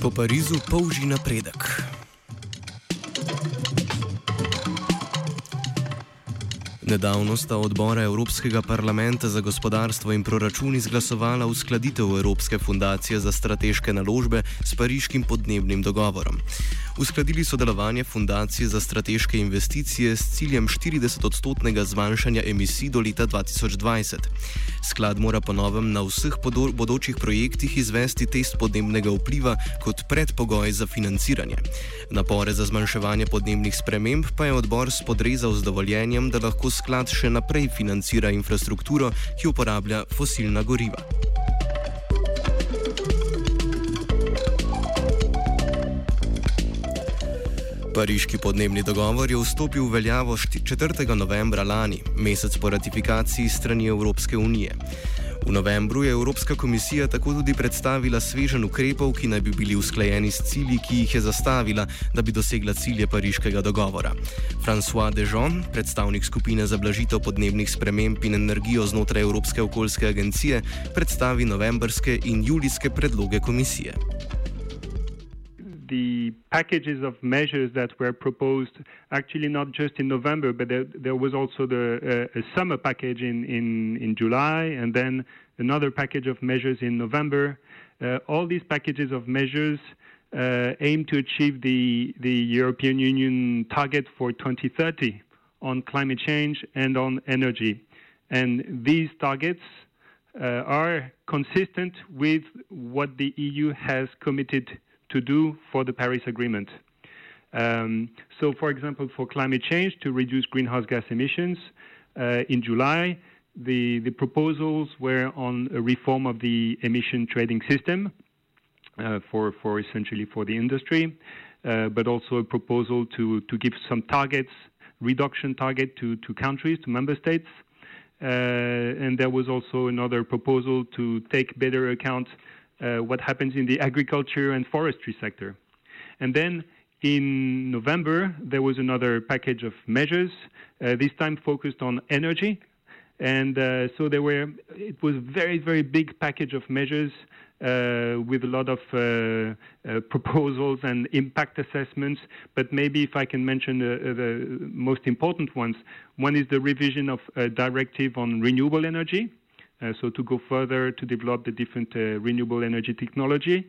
Po Parizu polži napredek. Nedavno sta odbora Evropskega parlamenta za gospodarstvo in proračun izglasovala uskladitev Evropske fundacije za strateške naložbe s pariškim podnebnim dogovorom. Uskladili so delovanje fundacije za strateške investicije s ciljem 40-odstotnega zmanjšanja emisij do leta 2020. Sklad mora ponovem na vseh bodočih projektih izvesti test podnebnega vpliva kot predpogoj za financiranje. Napore za zmanjševanje podnebnih sprememb pa je odbor spodrezal z dovoljenjem, da lahko sklad še naprej financira infrastrukturo, ki uporablja fosilna goriva. Pariški podnebni dogovor je vstopil v veljavo 4. novembra lani, mesec po ratifikaciji strani Evropske unije. V novembru je Evropska komisija tako tudi predstavila svežen ukrepov, ki naj bi bili usklajeni s cilji, ki jih je zastavila, da bi dosegla cilje pariškega dogovora. François Dejon, predstavnik skupine za blažitev podnebnih sprememb in energijo znotraj Evropske okoljske agencije, predstavi novembrske in julijske predloge komisije. The packages of measures that were proposed, actually not just in November, but there, there was also the uh, summer package in, in, in July, and then another package of measures in November. Uh, all these packages of measures uh, aim to achieve the, the European Union target for 2030 on climate change and on energy. And these targets uh, are consistent with what the EU has committed to do for the Paris Agreement. Um, so, for example, for climate change to reduce greenhouse gas emissions, uh, in July, the, the proposals were on a reform of the emission trading system uh, for, for essentially for the industry, uh, but also a proposal to, to give some targets, reduction target to, to countries, to member states. Uh, and there was also another proposal to take better account uh, what happens in the agriculture and forestry sector. And then in November, there was another package of measures, uh, this time focused on energy. And uh, so there were, it was a very, very big package of measures uh, with a lot of uh, uh, proposals and impact assessments. But maybe if I can mention the most important ones, one is the revision of a directive on renewable energy. Uh, so to go further to develop the different uh, renewable energy technology.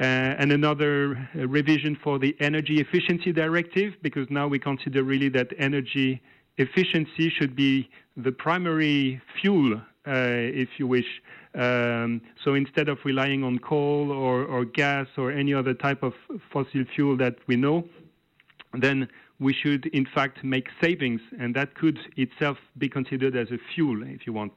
Uh, and another revision for the energy efficiency directive, because now we consider really that energy efficiency should be the primary fuel, if you wish, um, so instead of relying on coal or, or, gas or any other type of fossil fuel that we know, then we should in fact make savings, and that could itself be considered as a fuel, if you want.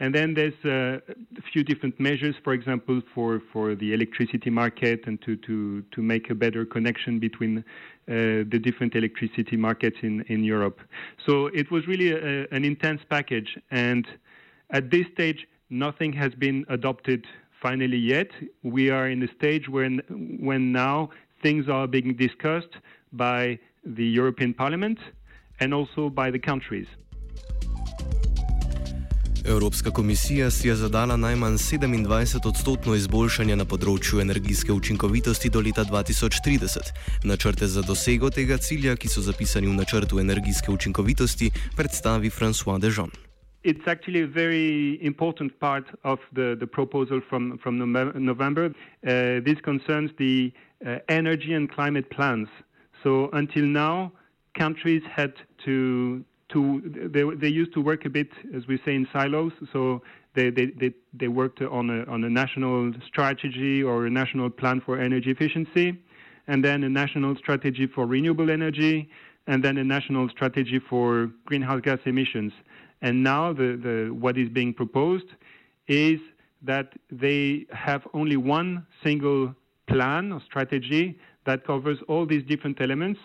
And then there's uh, a few different measures, for example, for, for the electricity market and to, to, to make a better connection between uh, the different electricity markets in, in Europe. So it was really a, an intense package. And at this stage, nothing has been adopted finally yet. We are in a stage when, when now things are being discussed by the European Parliament and also by the countries. Evropska komisija si je zadala najmanj 27 odstotno izboljšanje na področju energijske učinkovitosti do leta 2030. Načrte za dosego tega cilja, ki so zapisani v načrtu energijske učinkovitosti, predstavi François Dejon. It's actually a very important part of the, the proposal from, from November. Uh, this concerns the uh, energy and climate plans. So until now, countries had to to they, they used to work a bit, as we say, in silos. So they, they, they, they worked on a, on a national strategy or a national plan for energy efficiency, and then a national strategy for renewable energy, and then a national strategy for greenhouse gas emissions. And now the, the, what is being proposed is that they have only one single plan or strategy that covers all these different elements.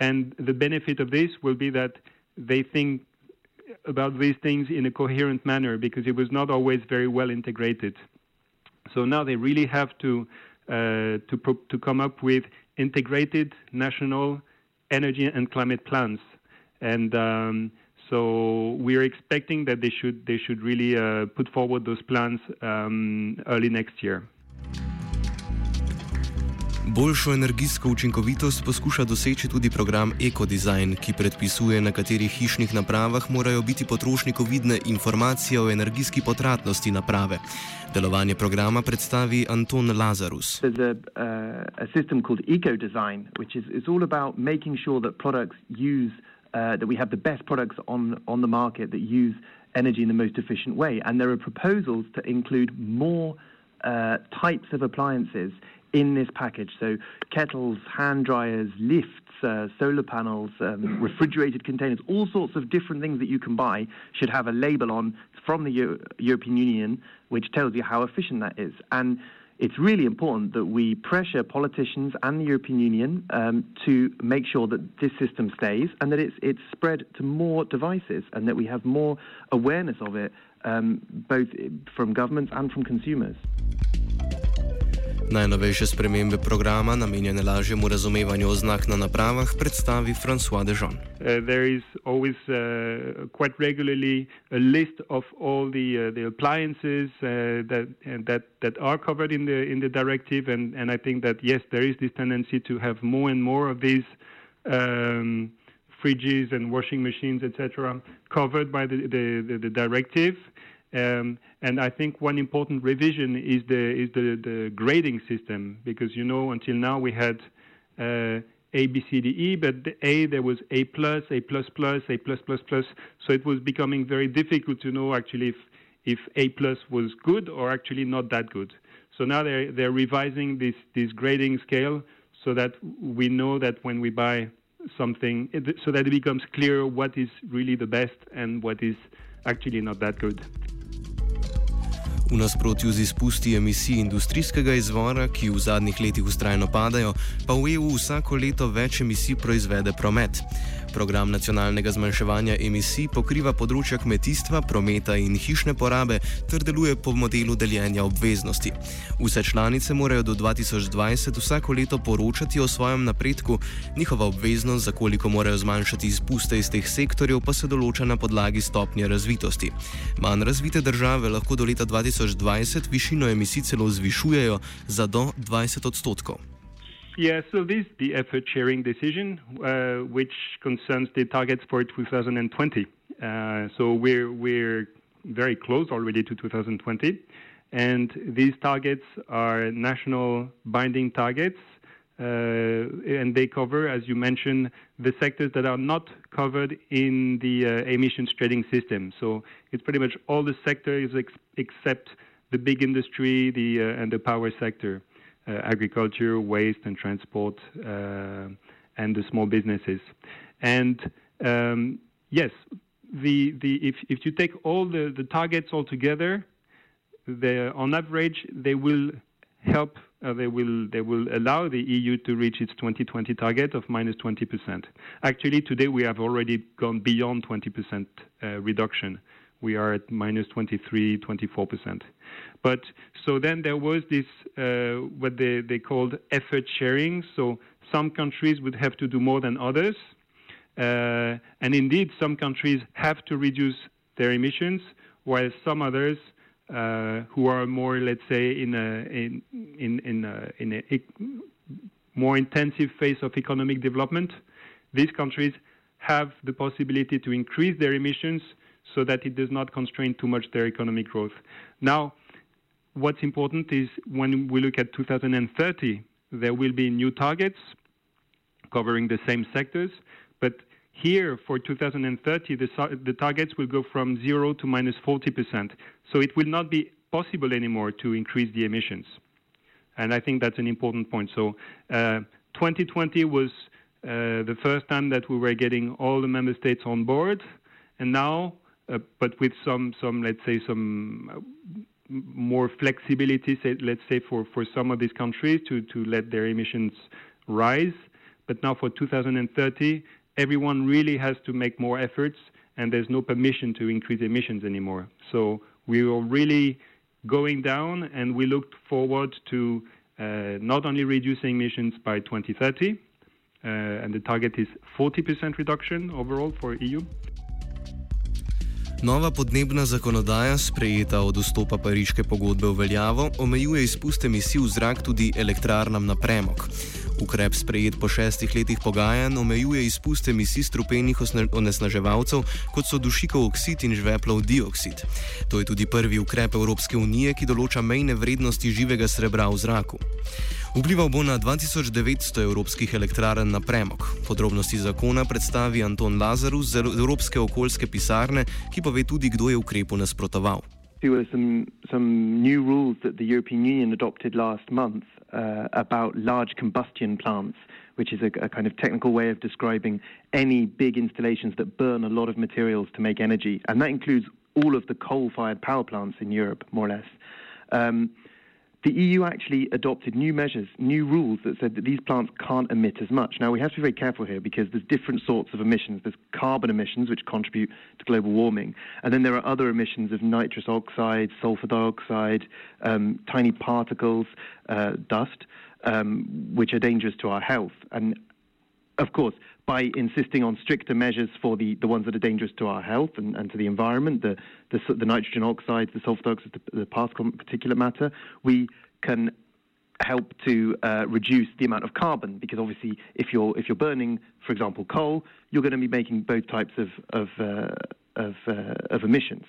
And the benefit of this will be that they think about these things in a coherent manner because it was not always very well integrated. So now they really have to uh, to pro- to come up with integrated national energy and climate plans, and um, so we are expecting that they should they should really uh, put forward those plans um, early next year. Boljšo energijsko učinkovitost poskuša doseči tudi program EcoDesign, ki predpisuje, na katerih hišnih napravah morajo biti potrošniku vidne informacije o energijski potratnosti naprave. Delovanje programa predstavi Anton Lazarus. There's a, uh, a system called EcoDesign, which is, is all about making sure that products use, uh, that we have the best products on, on the market that use energy in the most efficient way. And there are proposals to include more uh, types of appliances in this package. So kettles, hand dryers, lifts, uh, solar panels, um, refrigerated containers, all sorts of different things that you can buy should have a label on from the Euro- European Union which tells you how efficient that is. And it's really important that we pressure politicians and the European Union um, to make sure that this system stays and that it's, it's spread to more devices and that we have more awareness of it, um, both from governments and from consumers. Najnovejše spremembe programa, namenjene lažjemu razumevanju oznak na napravah, predstavi François Dejean. Uh, there is always uh, quite regularly a list of all the uh, the appliances uh, that that that are covered in the in the directive, and and I think that yes, there is this tendency to have more and more of these. Um, fridges and washing machines, etc., covered by the, the, the, the directive. Um, and I think one important revision is the is the, the grading system because you know until now we had uh, A B C D E, but the A there was A plus, A plus plus, A plus plus plus. So it was becoming very difficult to know actually if if A plus was good or actually not that good. So now they're they're revising this this grading scale so that we know that when we buy something, so that it becomes clear what is really the best and what is actually not that good. V nasprotju z izpusti emisij industrijskega izvora, ki v zadnjih letih ustrajno padajo, pa v EU vsako leto več emisij proizvede promet. Program nacionalnega zmanjševanja emisij pokriva področja kmetijstva, prometa in hišne porabe ter deluje po modelu deljenja obveznosti. Vse članice morajo do 2020 vsako leto poročati o svojem napredku, njihova obveznost, za koliko morajo zmanjšati izpuste iz teh sektorjev, pa se določa na podlagi stopnje razvitosti. Manj razvite države lahko do leta 2020 višino emisij celo zvišujejo za do 20 odstotkov. Yeah, so this is the effort sharing decision, uh, which concerns the targets for 2020. Uh, so we're we're very close already to 2020, and these targets are national binding targets, uh, and they cover, as you mentioned, the sectors that are not covered in the uh, emissions trading system. So it's pretty much all the sectors ex- except the big industry, the uh, and the power sector. Uh, agriculture, waste and transport, uh, and the small businesses. And um, yes, the, the, if, if you take all the, the targets all together, on average, they will help, uh, they, will, they will allow the EU to reach its 2020 target of minus 20%. Actually, today we have already gone beyond 20% uh, reduction. We are at minus 23, 24%. But so then there was this uh, what they, they called effort sharing. So some countries would have to do more than others. Uh, and indeed, some countries have to reduce their emissions, while some others uh, who are more, let's say, in a, in, in, in, a, in a more intensive phase of economic development, these countries have the possibility to increase their emissions so that it does not constrain too much their economic growth. Now, what's important is when we look at 2030, there will be new targets covering the same sectors, but here for 2030, the, the targets will go from zero to minus 40%. So it will not be possible anymore to increase the emissions. And I think that's an important point. So uh, 2020 was uh, the first time that we were getting all the member states on board, and now, but with some, some let's say, some more flexibility, say, let's say, for, for some of these countries to, to let their emissions rise. But now for 2030, everyone really has to make more efforts, and there's no permission to increase emissions anymore. So we are really going down, and we look forward to uh, not only reducing emissions by 2030, uh, and the target is 40% reduction overall for EU. Nova podnebna zakonodaja, sprejeta od vstopa pariške pogodbe v veljavo, omejuje izpuste emisij v zrak tudi elektrarnam na premog. Ukrep sprejet po šestih letih pogajanj omejuje izpuste emisij strupenih onesnaževalcev, kot so dušikov oksid in žveplov dioksid. To je tudi prvi ukrep Evropske unije, ki določa mejne vrednosti živega srebra v zraku. Vplival bo na 2900 evropskih elektrarn na premog. Podrobnosti zakona predstavi Anton Lazarus z Evropske okoljske pisarne, ki pove tudi, kdo je ukrepu nasprotoval. There were some, some new rules that the European Union adopted last month uh, about large combustion plants, which is a, a, kind of technical way of describing any big installations that burn a lot of materials to make energy. And that includes all of the coal fired power plants in Europe, more or less. Um, the EU actually adopted new measures, new rules that said that these plants can't emit as much. Now, we have to be very careful here because there's different sorts of emissions. There's carbon emissions, which contribute to global warming, and then there are other emissions of nitrous oxide, sulfur dioxide, um, tiny particles, uh, dust, um, which are dangerous to our health. And of course, by insisting on stricter measures for the, the ones that are dangerous to our health and, and to the environment, the, the, the nitrogen oxides, the sulfur dioxide, the, the particle particulate matter, we can help to uh, reduce the amount of carbon. Because obviously if you're if you're burning for example coal you're going to be making both types of of uh, of, uh, of emissions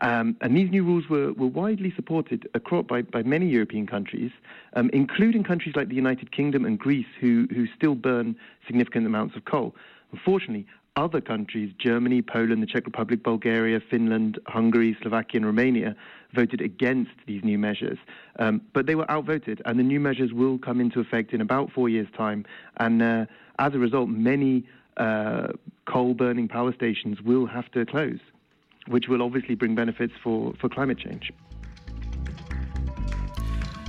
um, and these new rules were, were widely supported across, by, by many European countries, um, including countries like the United Kingdom and Greece, who, who still burn significant amounts of coal. Unfortunately, other countries, Germany, Poland, the Czech Republic, Bulgaria, Finland, Hungary, Slovakia, and Romania, voted against these new measures. Um, but they were outvoted, and the new measures will come into effect in about four years' time. And uh, as a result, many uh, coal burning power stations will have to close. Which will obviously bring benefits for, for climate change.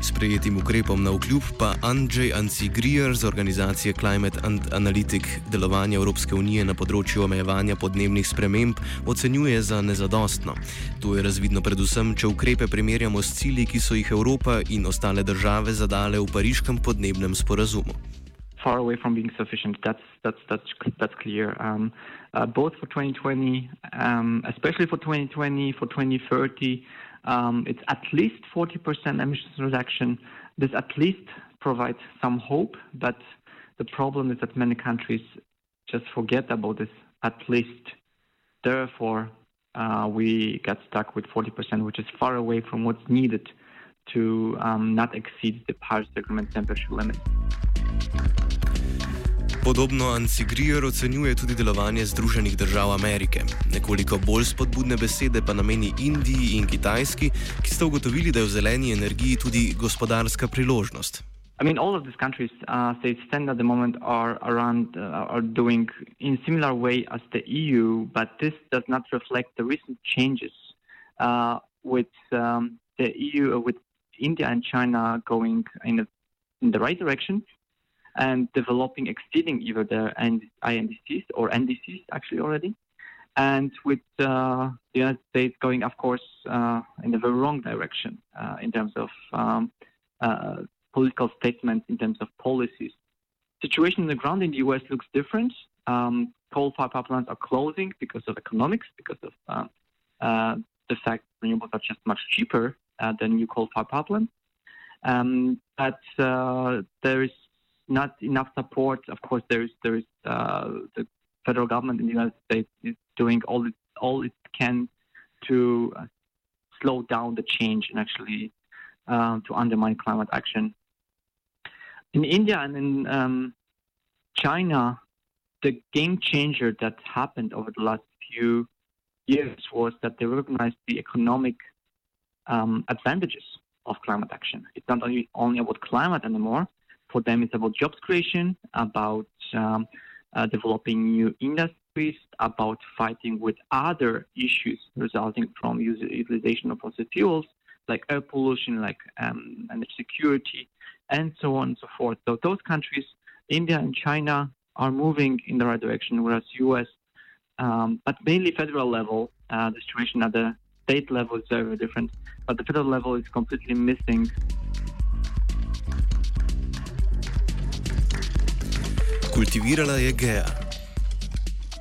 Sprejetim ukrepom na vkljub pa Andrzej Ansigrier z organizacije Climate and Analytic delovanja Evropske unije na področju omejevanja podnebnih sprememb ocenjuje za nezadostno. To je razvidno predvsem, če ukrepe primerjamo s cilji, ki so jih Evropa in ostale države zadale v pariškem podnebnem sporazumu. Far away from being sufficient. That's that's that's that's clear. Um, uh, both for 2020, um, especially for 2020, for 2030, um, it's at least 40% emissions reduction. This at least provides some hope, but the problem is that many countries just forget about this at least. Therefore, uh, we got stuck with 40%, which is far away from what's needed to um, not exceed the Paris Agreement temperature limit. Podobno Ansigrier ocenjuje tudi delovanje Združenih držav Amerike. Nekoliko bolj spodbudne besede pa nameni Indiji in Kitajski, ki sta ugotovili, da je v zeleni energiji tudi gospodarska priložnost. I mean, all of these countries, uh, say, stand at the moment are around, uh, are doing in similar way as the EU, but this does not reflect the recent changes uh, with um, the EU, with India and China going in, a, in the right direction. And developing, exceeding even the INDCs or NDCs actually already. And with uh, the United States going, of course, uh, in the very wrong direction uh, in terms of um, uh, political statements, in terms of policies. Situation on the ground in the U.S. looks different. Um, coal-fired power plants are closing because of economics, because of uh, uh, the fact renewables are just much cheaper than new coal-fired power plants. Um, but there is not enough support. Of course, there's there's uh, the federal government in the United States is doing all it all it can to uh, slow down the change and actually uh, to undermine climate action. In India and in um, China, the game changer that happened over the last few years was that they recognized the economic um, advantages of climate action. It's not only, only about climate anymore, for them, it's about jobs creation, about um, uh, developing new industries, about fighting with other issues resulting from utilization of fossil fuels, like air pollution, like um, energy security, and so on and so forth. So those countries, India and China, are moving in the right direction, whereas U.S. Um, but mainly federal level, uh, the situation at the state level is very different. But the federal level is completely missing Kultivirala je Gea.